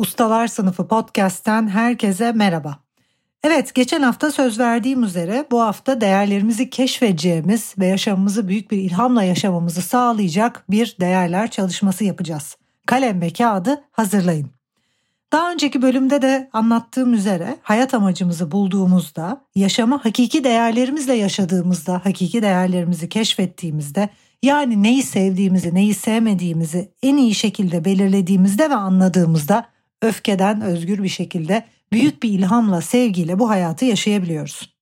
Ustalar Sınıfı podcast'ten herkese merhaba. Evet, geçen hafta söz verdiğim üzere bu hafta değerlerimizi keşfedeceğimiz ve yaşamımızı büyük bir ilhamla yaşamamızı sağlayacak bir değerler çalışması yapacağız. Kalem ve kağıdı hazırlayın. Daha önceki bölümde de anlattığım üzere hayat amacımızı bulduğumuzda, yaşamı hakiki değerlerimizle yaşadığımızda, hakiki değerlerimizi keşfettiğimizde, yani neyi sevdiğimizi, neyi sevmediğimizi en iyi şekilde belirlediğimizde ve anladığımızda öfkeden özgür bir şekilde büyük bir ilhamla, sevgiyle bu hayatı yaşayabiliyoruz.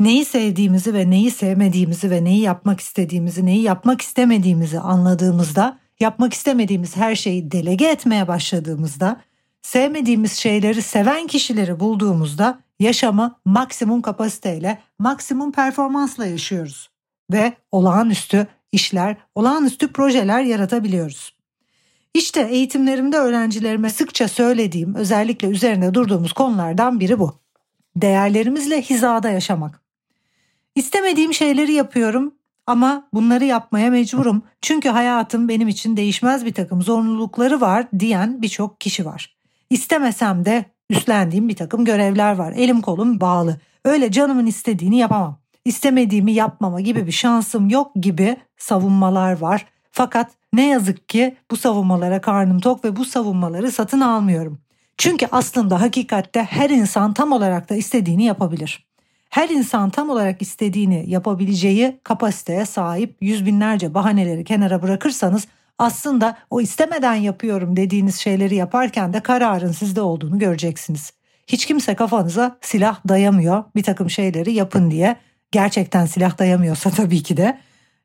Neyi sevdiğimizi ve neyi sevmediğimizi ve neyi yapmak istediğimizi, neyi yapmak istemediğimizi anladığımızda, yapmak istemediğimiz her şeyi delege etmeye başladığımızda, sevmediğimiz şeyleri seven kişileri bulduğumuzda yaşamı maksimum kapasiteyle, maksimum performansla yaşıyoruz ve olağanüstü işler, olağanüstü projeler yaratabiliyoruz. İşte eğitimlerimde öğrencilerime sıkça söylediğim, özellikle üzerine durduğumuz konulardan biri bu. Değerlerimizle hizada yaşamak. İstemediğim şeyleri yapıyorum ama bunları yapmaya mecburum. Çünkü hayatım benim için değişmez bir takım zorunlulukları var diyen birçok kişi var. İstemesem de üstlendiğim bir takım görevler var. Elim kolum bağlı. Öyle canımın istediğini yapamam. İstemediğimi yapmama gibi bir şansım yok gibi savunmalar var. Fakat ne yazık ki bu savunmalara karnım tok ve bu savunmaları satın almıyorum. Çünkü aslında hakikatte her insan tam olarak da istediğini yapabilir. Her insan tam olarak istediğini yapabileceği kapasiteye sahip yüz binlerce bahaneleri kenara bırakırsanız aslında o istemeden yapıyorum dediğiniz şeyleri yaparken de kararın sizde olduğunu göreceksiniz. Hiç kimse kafanıza silah dayamıyor bir takım şeyleri yapın diye. Gerçekten silah dayamıyorsa tabii ki de.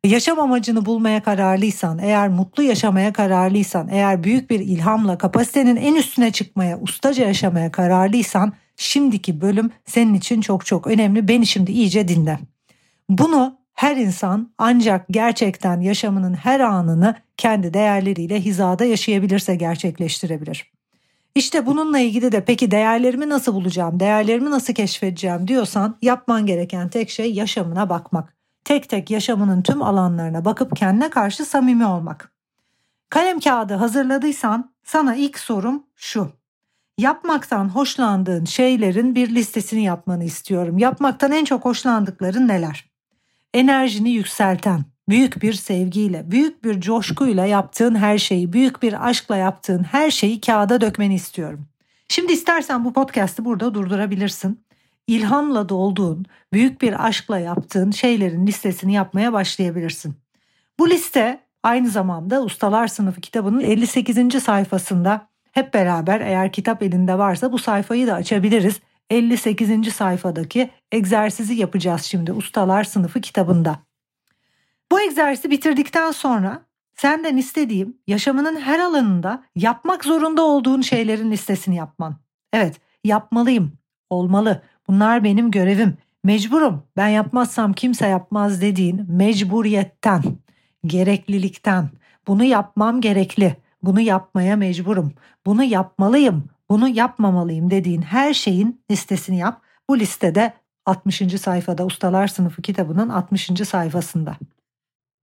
Yaşam amacını bulmaya kararlıysan, eğer mutlu yaşamaya kararlıysan, eğer büyük bir ilhamla kapasitenin en üstüne çıkmaya, ustaca yaşamaya kararlıysan şimdiki bölüm senin için çok çok önemli. Beni şimdi iyice dinle. Bunu her insan ancak gerçekten yaşamının her anını kendi değerleriyle hizada yaşayabilirse gerçekleştirebilir. İşte bununla ilgili de peki değerlerimi nasıl bulacağım, değerlerimi nasıl keşfedeceğim diyorsan yapman gereken tek şey yaşamına bakmak tek tek yaşamının tüm alanlarına bakıp kendine karşı samimi olmak. Kalem kağıdı hazırladıysan sana ilk sorum şu. Yapmaktan hoşlandığın şeylerin bir listesini yapmanı istiyorum. Yapmaktan en çok hoşlandıkların neler? Enerjini yükselten, büyük bir sevgiyle, büyük bir coşkuyla yaptığın her şeyi, büyük bir aşkla yaptığın her şeyi kağıda dökmeni istiyorum. Şimdi istersen bu podcast'ı burada durdurabilirsin ilhamla dolduğun, büyük bir aşkla yaptığın şeylerin listesini yapmaya başlayabilirsin. Bu liste aynı zamanda Ustalar Sınıfı kitabının 58. sayfasında hep beraber eğer kitap elinde varsa bu sayfayı da açabiliriz. 58. sayfadaki egzersizi yapacağız şimdi Ustalar Sınıfı kitabında. Bu egzersizi bitirdikten sonra senden istediğim yaşamının her alanında yapmak zorunda olduğun şeylerin listesini yapman. Evet, yapmalıyım, olmalı. Bunlar benim görevim. Mecburum. Ben yapmazsam kimse yapmaz dediğin mecburiyetten, gereklilikten, bunu yapmam gerekli, bunu yapmaya mecburum, bunu yapmalıyım, bunu yapmamalıyım dediğin her şeyin listesini yap. Bu listede 60. sayfada Ustalar Sınıfı kitabının 60. sayfasında.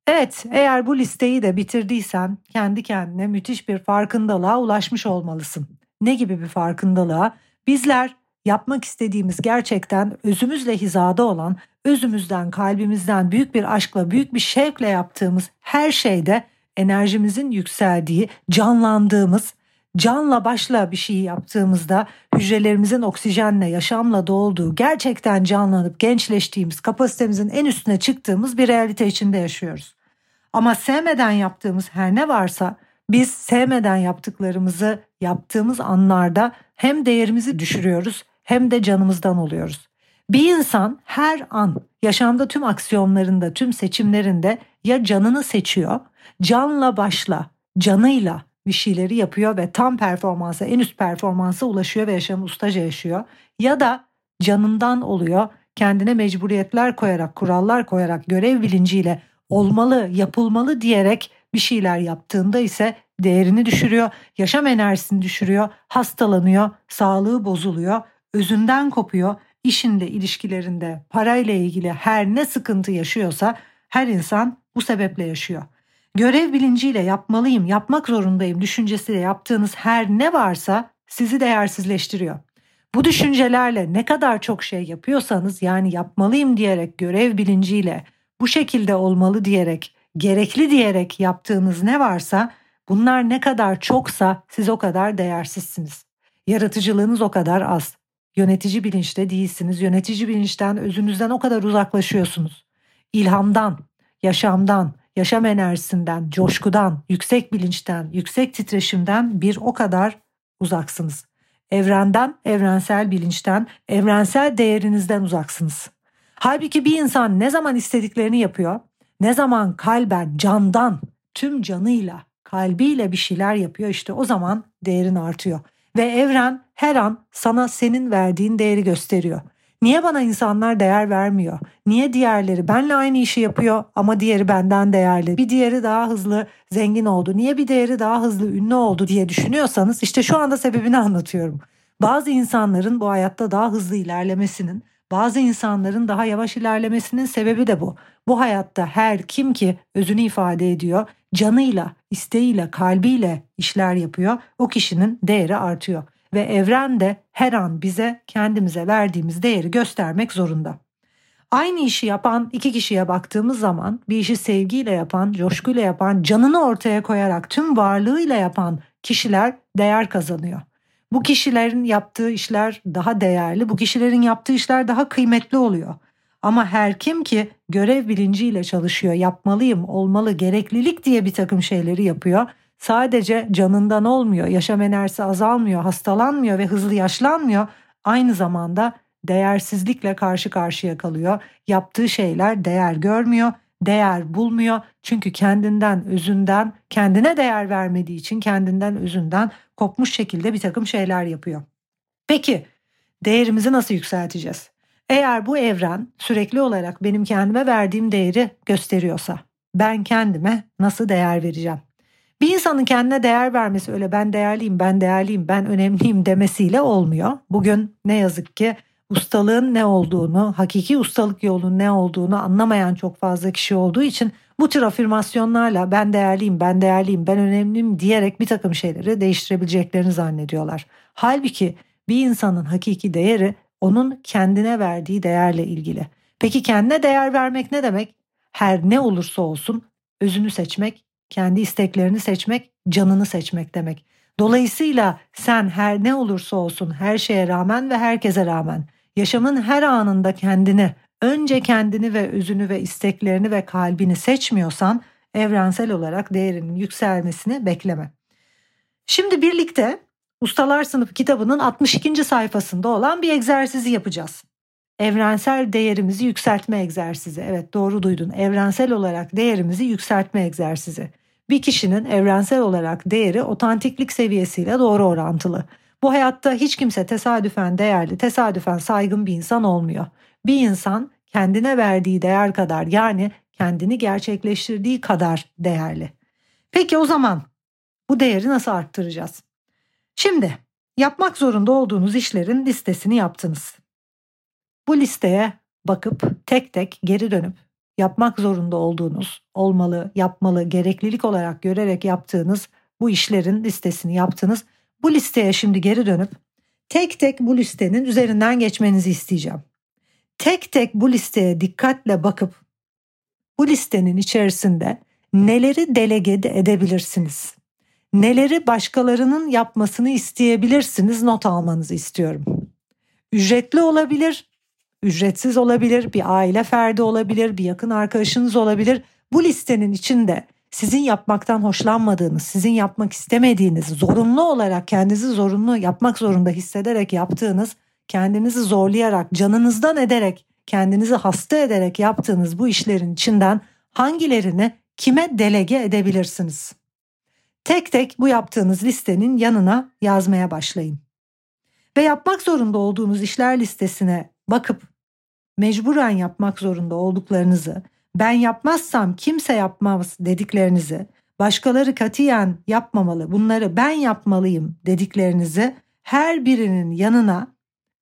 Evet, eğer bu listeyi de bitirdiysen kendi kendine müthiş bir farkındalığa ulaşmış olmalısın. Ne gibi bir farkındalığa? Bizler yapmak istediğimiz gerçekten özümüzle hizada olan, özümüzden, kalbimizden büyük bir aşkla, büyük bir şevkle yaptığımız her şeyde enerjimizin yükseldiği, canlandığımız, canla başla bir şey yaptığımızda hücrelerimizin oksijenle, yaşamla dolduğu, gerçekten canlanıp gençleştiğimiz, kapasitemizin en üstüne çıktığımız bir realite içinde yaşıyoruz. Ama sevmeden yaptığımız her ne varsa biz sevmeden yaptıklarımızı yaptığımız anlarda hem değerimizi düşürüyoruz hem de canımızdan oluyoruz. Bir insan her an yaşamda tüm aksiyonlarında, tüm seçimlerinde ya canını seçiyor, canla başla, canıyla bir şeyleri yapıyor ve tam performansa, en üst performansa ulaşıyor ve yaşamı ustaca yaşıyor. Ya da canından oluyor, kendine mecburiyetler koyarak, kurallar koyarak, görev bilinciyle olmalı, yapılmalı diyerek bir şeyler yaptığında ise değerini düşürüyor, yaşam enerjisini düşürüyor, hastalanıyor, sağlığı bozuluyor, özünden kopuyor, işinde, ilişkilerinde, parayla ilgili her ne sıkıntı yaşıyorsa her insan bu sebeple yaşıyor. Görev bilinciyle yapmalıyım, yapmak zorundayım düşüncesiyle yaptığınız her ne varsa sizi değersizleştiriyor. Bu düşüncelerle ne kadar çok şey yapıyorsanız yani yapmalıyım diyerek görev bilinciyle bu şekilde olmalı diyerek gerekli diyerek yaptığınız ne varsa bunlar ne kadar çoksa siz o kadar değersizsiniz. Yaratıcılığınız o kadar az. Yönetici bilinçte değilsiniz. Yönetici bilinçten özünüzden o kadar uzaklaşıyorsunuz. İlhamdan, yaşamdan, yaşam enerjisinden, coşkudan, yüksek bilinçten, yüksek titreşimden bir o kadar uzaksınız. Evrenden, evrensel bilinçten, evrensel değerinizden uzaksınız. Halbuki bir insan ne zaman istediklerini yapıyor, ne zaman kalben, candan, tüm canıyla, kalbiyle bir şeyler yapıyor işte o zaman değerin artıyor. Ve evren her an sana senin verdiğin değeri gösteriyor. Niye bana insanlar değer vermiyor? Niye diğerleri benle aynı işi yapıyor ama diğeri benden değerli? Bir diğeri daha hızlı zengin oldu. Niye bir diğeri daha hızlı ünlü oldu diye düşünüyorsanız işte şu anda sebebini anlatıyorum. Bazı insanların bu hayatta daha hızlı ilerlemesinin, bazı insanların daha yavaş ilerlemesinin sebebi de bu. Bu hayatta her kim ki özünü ifade ediyor, canıyla, isteğiyle, kalbiyle işler yapıyor, o kişinin değeri artıyor ve evren de her an bize kendimize verdiğimiz değeri göstermek zorunda. Aynı işi yapan iki kişiye baktığımız zaman bir işi sevgiyle yapan, coşkuyla yapan, canını ortaya koyarak tüm varlığıyla yapan kişiler değer kazanıyor. Bu kişilerin yaptığı işler daha değerli, bu kişilerin yaptığı işler daha kıymetli oluyor. Ama her kim ki görev bilinciyle çalışıyor, yapmalıyım, olmalı, gereklilik diye bir takım şeyleri yapıyor sadece canından olmuyor, yaşam enerjisi azalmıyor, hastalanmıyor ve hızlı yaşlanmıyor. Aynı zamanda değersizlikle karşı karşıya kalıyor. Yaptığı şeyler değer görmüyor, değer bulmuyor. Çünkü kendinden, özünden, kendine değer vermediği için kendinden, özünden kopmuş şekilde bir takım şeyler yapıyor. Peki değerimizi nasıl yükselteceğiz? Eğer bu evren sürekli olarak benim kendime verdiğim değeri gösteriyorsa ben kendime nasıl değer vereceğim? Bir insanın kendine değer vermesi öyle ben değerliyim, ben değerliyim, ben önemliyim demesiyle olmuyor. Bugün ne yazık ki ustalığın ne olduğunu, hakiki ustalık yolunun ne olduğunu anlamayan çok fazla kişi olduğu için bu tür afirmasyonlarla ben değerliyim, ben değerliyim, ben önemliyim diyerek bir takım şeyleri değiştirebileceklerini zannediyorlar. Halbuki bir insanın hakiki değeri onun kendine verdiği değerle ilgili. Peki kendine değer vermek ne demek? Her ne olursa olsun özünü seçmek kendi isteklerini seçmek, canını seçmek demek. Dolayısıyla sen her ne olursa olsun her şeye rağmen ve herkese rağmen yaşamın her anında kendini, önce kendini ve özünü ve isteklerini ve kalbini seçmiyorsan evrensel olarak değerinin yükselmesini bekleme. Şimdi birlikte Ustalar Sınıfı kitabının 62. sayfasında olan bir egzersizi yapacağız. Evrensel değerimizi yükseltme egzersizi. Evet doğru duydun. Evrensel olarak değerimizi yükseltme egzersizi. Bir kişinin evrensel olarak değeri otantiklik seviyesiyle doğru orantılı. Bu hayatta hiç kimse tesadüfen değerli, tesadüfen saygın bir insan olmuyor. Bir insan kendine verdiği değer kadar yani kendini gerçekleştirdiği kadar değerli. Peki o zaman bu değeri nasıl arttıracağız? Şimdi yapmak zorunda olduğunuz işlerin listesini yaptınız. Bu listeye bakıp tek tek geri dönüp yapmak zorunda olduğunuz, olmalı, yapmalı, gereklilik olarak görerek yaptığınız bu işlerin listesini yaptınız. Bu listeye şimdi geri dönüp tek tek bu listenin üzerinden geçmenizi isteyeceğim. Tek tek bu listeye dikkatle bakıp bu listenin içerisinde neleri delege edebilirsiniz? Neleri başkalarının yapmasını isteyebilirsiniz not almanızı istiyorum. Ücretli olabilir, ücretsiz olabilir, bir aile ferdi olabilir, bir yakın arkadaşınız olabilir. Bu listenin içinde sizin yapmaktan hoşlanmadığınız, sizin yapmak istemediğiniz, zorunlu olarak kendinizi zorunlu yapmak zorunda hissederek yaptığınız kendinizi zorlayarak, canınızdan ederek, kendinizi hasta ederek yaptığınız bu işlerin içinden hangilerini kime delege edebilirsiniz? Tek tek bu yaptığınız listenin yanına yazmaya başlayın. Ve yapmak zorunda olduğunuz işler listesine bakıp mecburen yapmak zorunda olduklarınızı, ben yapmazsam kimse yapmaz dediklerinizi, başkaları katiyen yapmamalı, bunları ben yapmalıyım dediklerinizi her birinin yanına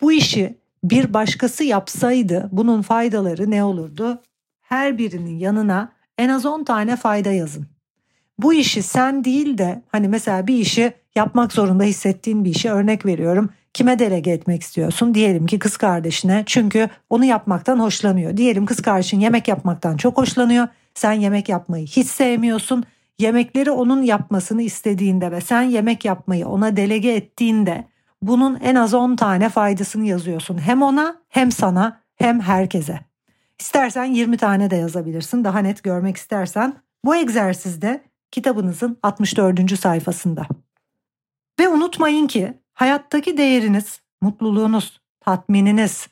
bu işi bir başkası yapsaydı bunun faydaları ne olurdu? Her birinin yanına en az 10 tane fayda yazın. Bu işi sen değil de hani mesela bir işi yapmak zorunda hissettiğin bir işe örnek veriyorum. Kime delege etmek istiyorsun? Diyelim ki kız kardeşine çünkü onu yapmaktan hoşlanıyor. Diyelim kız kardeşin yemek yapmaktan çok hoşlanıyor. Sen yemek yapmayı hiç sevmiyorsun. Yemekleri onun yapmasını istediğinde ve sen yemek yapmayı ona delege ettiğinde bunun en az 10 tane faydasını yazıyorsun. Hem ona hem sana hem herkese. İstersen 20 tane de yazabilirsin. Daha net görmek istersen bu egzersizde kitabınızın 64. sayfasında. Ve unutmayın ki hayattaki değeriniz, mutluluğunuz, tatmininiz,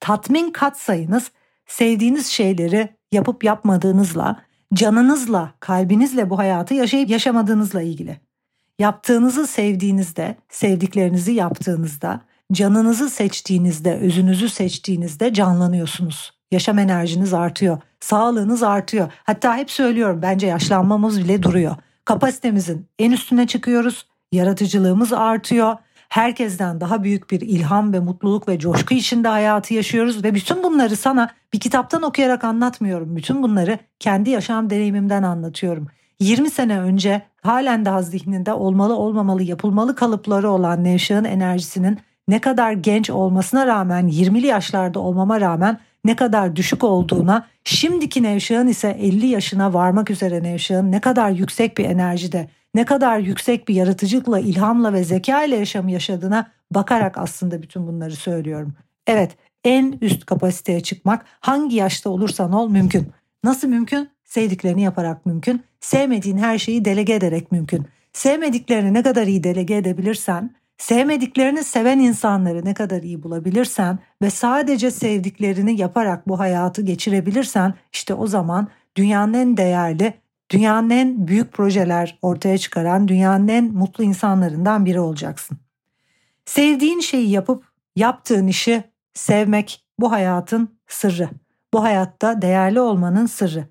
tatmin katsayınız sevdiğiniz şeyleri yapıp yapmadığınızla, canınızla, kalbinizle bu hayatı yaşayıp yaşamadığınızla ilgili. Yaptığınızı sevdiğinizde, sevdiklerinizi yaptığınızda, canınızı seçtiğinizde, özünüzü seçtiğinizde canlanıyorsunuz. Yaşam enerjiniz artıyor, sağlığınız artıyor. Hatta hep söylüyorum bence yaşlanmamız bile duruyor. Kapasitemizin en üstüne çıkıyoruz, yaratıcılığımız artıyor. Herkesten daha büyük bir ilham ve mutluluk ve coşku içinde hayatı yaşıyoruz ve bütün bunları sana bir kitaptan okuyarak anlatmıyorum. Bütün bunları kendi yaşam deneyimimden anlatıyorum. 20 sene önce halen daha zihninde olmalı olmamalı yapılmalı kalıpları olan Nevşah'ın enerjisinin ne kadar genç olmasına rağmen 20'li yaşlarda olmama rağmen ne kadar düşük olduğuna, şimdiki Nevşah'ın ise 50 yaşına varmak üzere Nevşah'ın ne kadar yüksek bir enerjide, ne kadar yüksek bir yaratıcılıkla, ilhamla ve zeka ile yaşamı yaşadığına bakarak aslında bütün bunları söylüyorum. Evet, en üst kapasiteye çıkmak hangi yaşta olursan ol mümkün. Nasıl mümkün? Sevdiklerini yaparak mümkün. Sevmediğin her şeyi delege ederek mümkün. Sevmediklerini ne kadar iyi delege edebilirsen, sevmediklerini seven insanları ne kadar iyi bulabilirsen ve sadece sevdiklerini yaparak bu hayatı geçirebilirsen işte o zaman dünyanın en değerli, dünyanın en büyük projeler ortaya çıkaran, dünyanın en mutlu insanlarından biri olacaksın. Sevdiğin şeyi yapıp yaptığın işi sevmek bu hayatın sırrı. Bu hayatta değerli olmanın sırrı.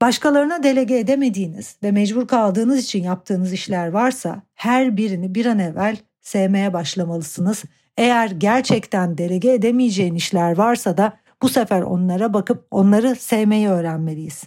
Başkalarına delege edemediğiniz ve mecbur kaldığınız için yaptığınız işler varsa her birini bir an evvel sevmeye başlamalısınız. Eğer gerçekten delege edemeyeceğin işler varsa da bu sefer onlara bakıp onları sevmeyi öğrenmeliyiz.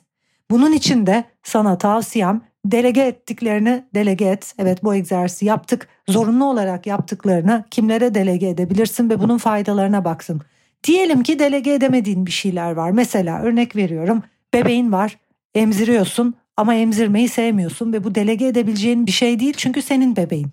Bunun için de sana tavsiyem delege ettiklerini delege et. Evet bu egzersizi yaptık. Zorunlu olarak yaptıklarını kimlere delege edebilirsin ve bunun faydalarına baksın. Diyelim ki delege edemediğin bir şeyler var. Mesela örnek veriyorum bebeğin var emziriyorsun ama emzirmeyi sevmiyorsun ve bu delege edebileceğin bir şey değil çünkü senin bebeğin.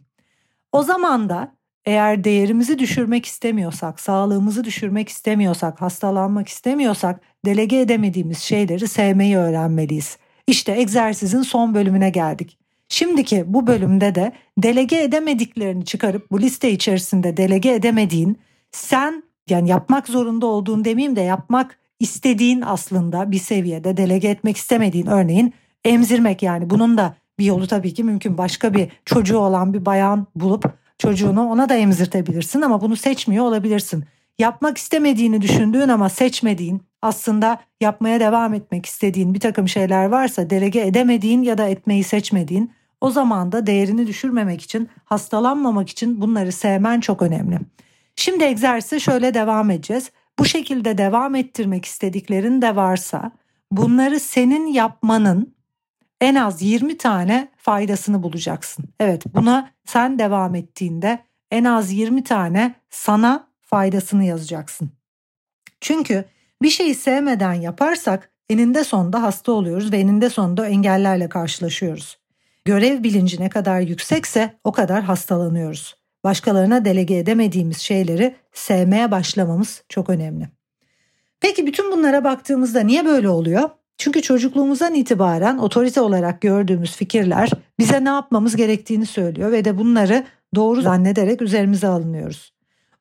O zaman da eğer değerimizi düşürmek istemiyorsak, sağlığımızı düşürmek istemiyorsak, hastalanmak istemiyorsak delege edemediğimiz şeyleri sevmeyi öğrenmeliyiz. İşte egzersizin son bölümüne geldik. Şimdiki bu bölümde de delege edemediklerini çıkarıp bu liste içerisinde delege edemediğin sen yani yapmak zorunda olduğun demeyeyim de yapmak istediğin aslında bir seviyede delege etmek istemediğin örneğin emzirmek yani bunun da bir yolu tabii ki mümkün. Başka bir çocuğu olan bir bayan bulup çocuğunu ona da emzirtebilirsin ama bunu seçmiyor olabilirsin. Yapmak istemediğini düşündüğün ama seçmediğin aslında yapmaya devam etmek istediğin bir takım şeyler varsa delege edemediğin ya da etmeyi seçmediğin o zaman da değerini düşürmemek için hastalanmamak için bunları sevmen çok önemli. Şimdi egzersize şöyle devam edeceğiz. Bu şekilde devam ettirmek istediklerin de varsa bunları senin yapmanın en az 20 tane faydasını bulacaksın. Evet buna sen devam ettiğinde en az 20 tane sana faydasını yazacaksın. Çünkü bir şeyi sevmeden yaparsak eninde sonunda hasta oluyoruz ve eninde sonunda engellerle karşılaşıyoruz. Görev bilinci ne kadar yüksekse o kadar hastalanıyoruz. Başkalarına delege edemediğimiz şeyleri sevmeye başlamamız çok önemli. Peki bütün bunlara baktığımızda niye böyle oluyor? Çünkü çocukluğumuzdan itibaren otorite olarak gördüğümüz fikirler bize ne yapmamız gerektiğini söylüyor ve de bunları doğru zannederek üzerimize alınıyoruz.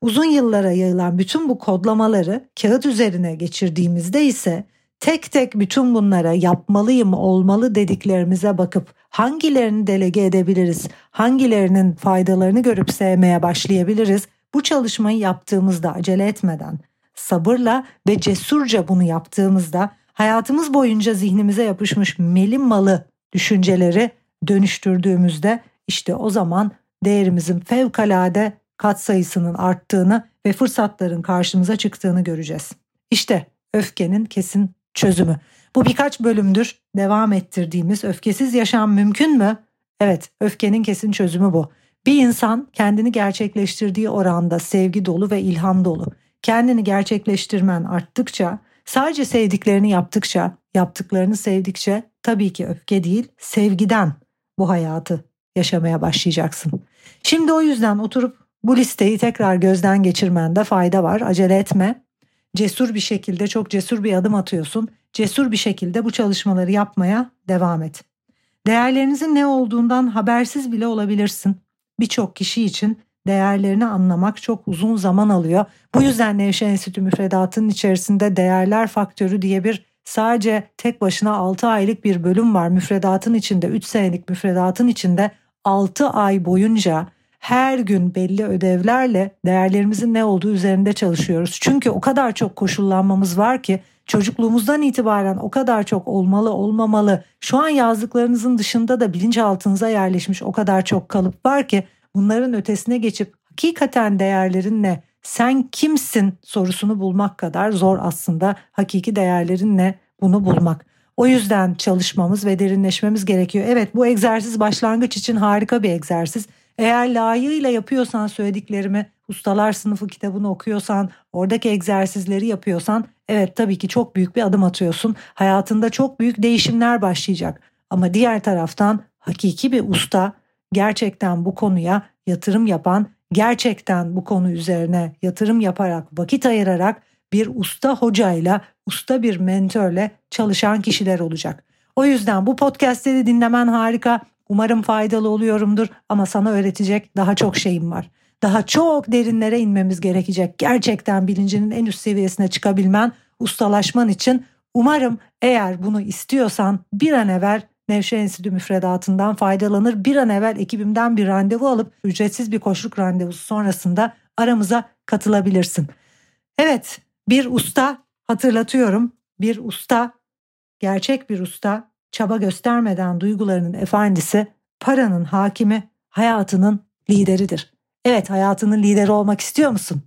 Uzun yıllara yayılan bütün bu kodlamaları kağıt üzerine geçirdiğimizde ise tek tek bütün bunlara yapmalıyım, olmalı dediklerimize bakıp hangilerini delege edebiliriz, hangilerinin faydalarını görüp sevmeye başlayabiliriz. Bu çalışmayı yaptığımızda acele etmeden, sabırla ve cesurca bunu yaptığımızda hayatımız boyunca zihnimize yapışmış melim malı düşünceleri dönüştürdüğümüzde işte o zaman değerimizin fevkalade katsayısının arttığını ve fırsatların karşımıza çıktığını göreceğiz. İşte öfkenin kesin çözümü. Bu birkaç bölümdür devam ettirdiğimiz öfkesiz yaşam mümkün mü? Evet, öfkenin kesin çözümü bu. Bir insan kendini gerçekleştirdiği oranda sevgi dolu ve ilham dolu. Kendini gerçekleştirmen arttıkça, sadece sevdiklerini yaptıkça, yaptıklarını sevdikçe tabii ki öfke değil, sevgiden bu hayatı yaşamaya başlayacaksın. Şimdi o yüzden oturup bu listeyi tekrar gözden geçirmende fayda var. Acele etme. Cesur bir şekilde çok cesur bir adım atıyorsun. Cesur bir şekilde bu çalışmaları yapmaya devam et. Değerlerinizin ne olduğundan habersiz bile olabilirsin. Birçok kişi için değerlerini anlamak çok uzun zaman alıyor. Bu yüzden Nevşehir Enstitü müfredatının içerisinde değerler faktörü diye bir sadece tek başına 6 aylık bir bölüm var. Müfredatın içinde 3 senelik müfredatın içinde 6 ay boyunca her gün belli ödevlerle değerlerimizin ne olduğu üzerinde çalışıyoruz. Çünkü o kadar çok koşullanmamız var ki çocukluğumuzdan itibaren o kadar çok olmalı olmamalı. Şu an yazdıklarınızın dışında da bilinçaltınıza yerleşmiş o kadar çok kalıp var ki bunların ötesine geçip hakikaten değerlerin ne? Sen kimsin sorusunu bulmak kadar zor aslında hakiki değerlerin ne bunu bulmak. O yüzden çalışmamız ve derinleşmemiz gerekiyor. Evet bu egzersiz başlangıç için harika bir egzersiz. Eğer layığıyla yapıyorsan söylediklerimi, ustalar sınıfı kitabını okuyorsan, oradaki egzersizleri yapıyorsan evet tabii ki çok büyük bir adım atıyorsun. Hayatında çok büyük değişimler başlayacak. Ama diğer taraftan hakiki bir usta gerçekten bu konuya yatırım yapan, gerçekten bu konu üzerine yatırım yaparak, vakit ayırarak bir usta hocayla, usta bir mentörle çalışan kişiler olacak. O yüzden bu podcastleri dinlemen harika. Umarım faydalı oluyorumdur ama sana öğretecek daha çok şeyim var. Daha çok derinlere inmemiz gerekecek. Gerçekten bilincinin en üst seviyesine çıkabilmen, ustalaşman için umarım eğer bunu istiyorsan bir an evvel Nevşehir Enstitü müfredatından faydalanır. Bir an evvel ekibimden bir randevu alıp ücretsiz bir koşuluk randevusu sonrasında aramıza katılabilirsin. Evet bir usta hatırlatıyorum bir usta gerçek bir usta çaba göstermeden duygularının efendisi, paranın hakimi, hayatının lideridir. Evet hayatının lideri olmak istiyor musun?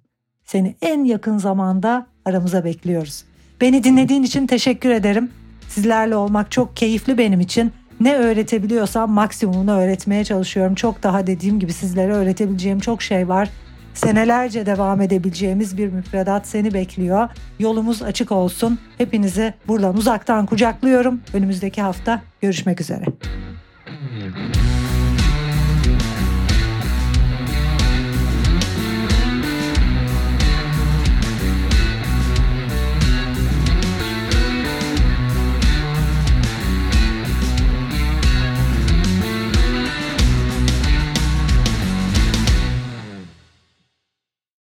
Seni en yakın zamanda aramıza bekliyoruz. Beni dinlediğin için teşekkür ederim. Sizlerle olmak çok keyifli benim için. Ne öğretebiliyorsam maksimumunu öğretmeye çalışıyorum. Çok daha dediğim gibi sizlere öğretebileceğim çok şey var. Senelerce devam edebileceğimiz bir müfredat seni bekliyor. Yolumuz açık olsun. Hepinizi buradan uzaktan kucaklıyorum. Önümüzdeki hafta görüşmek üzere.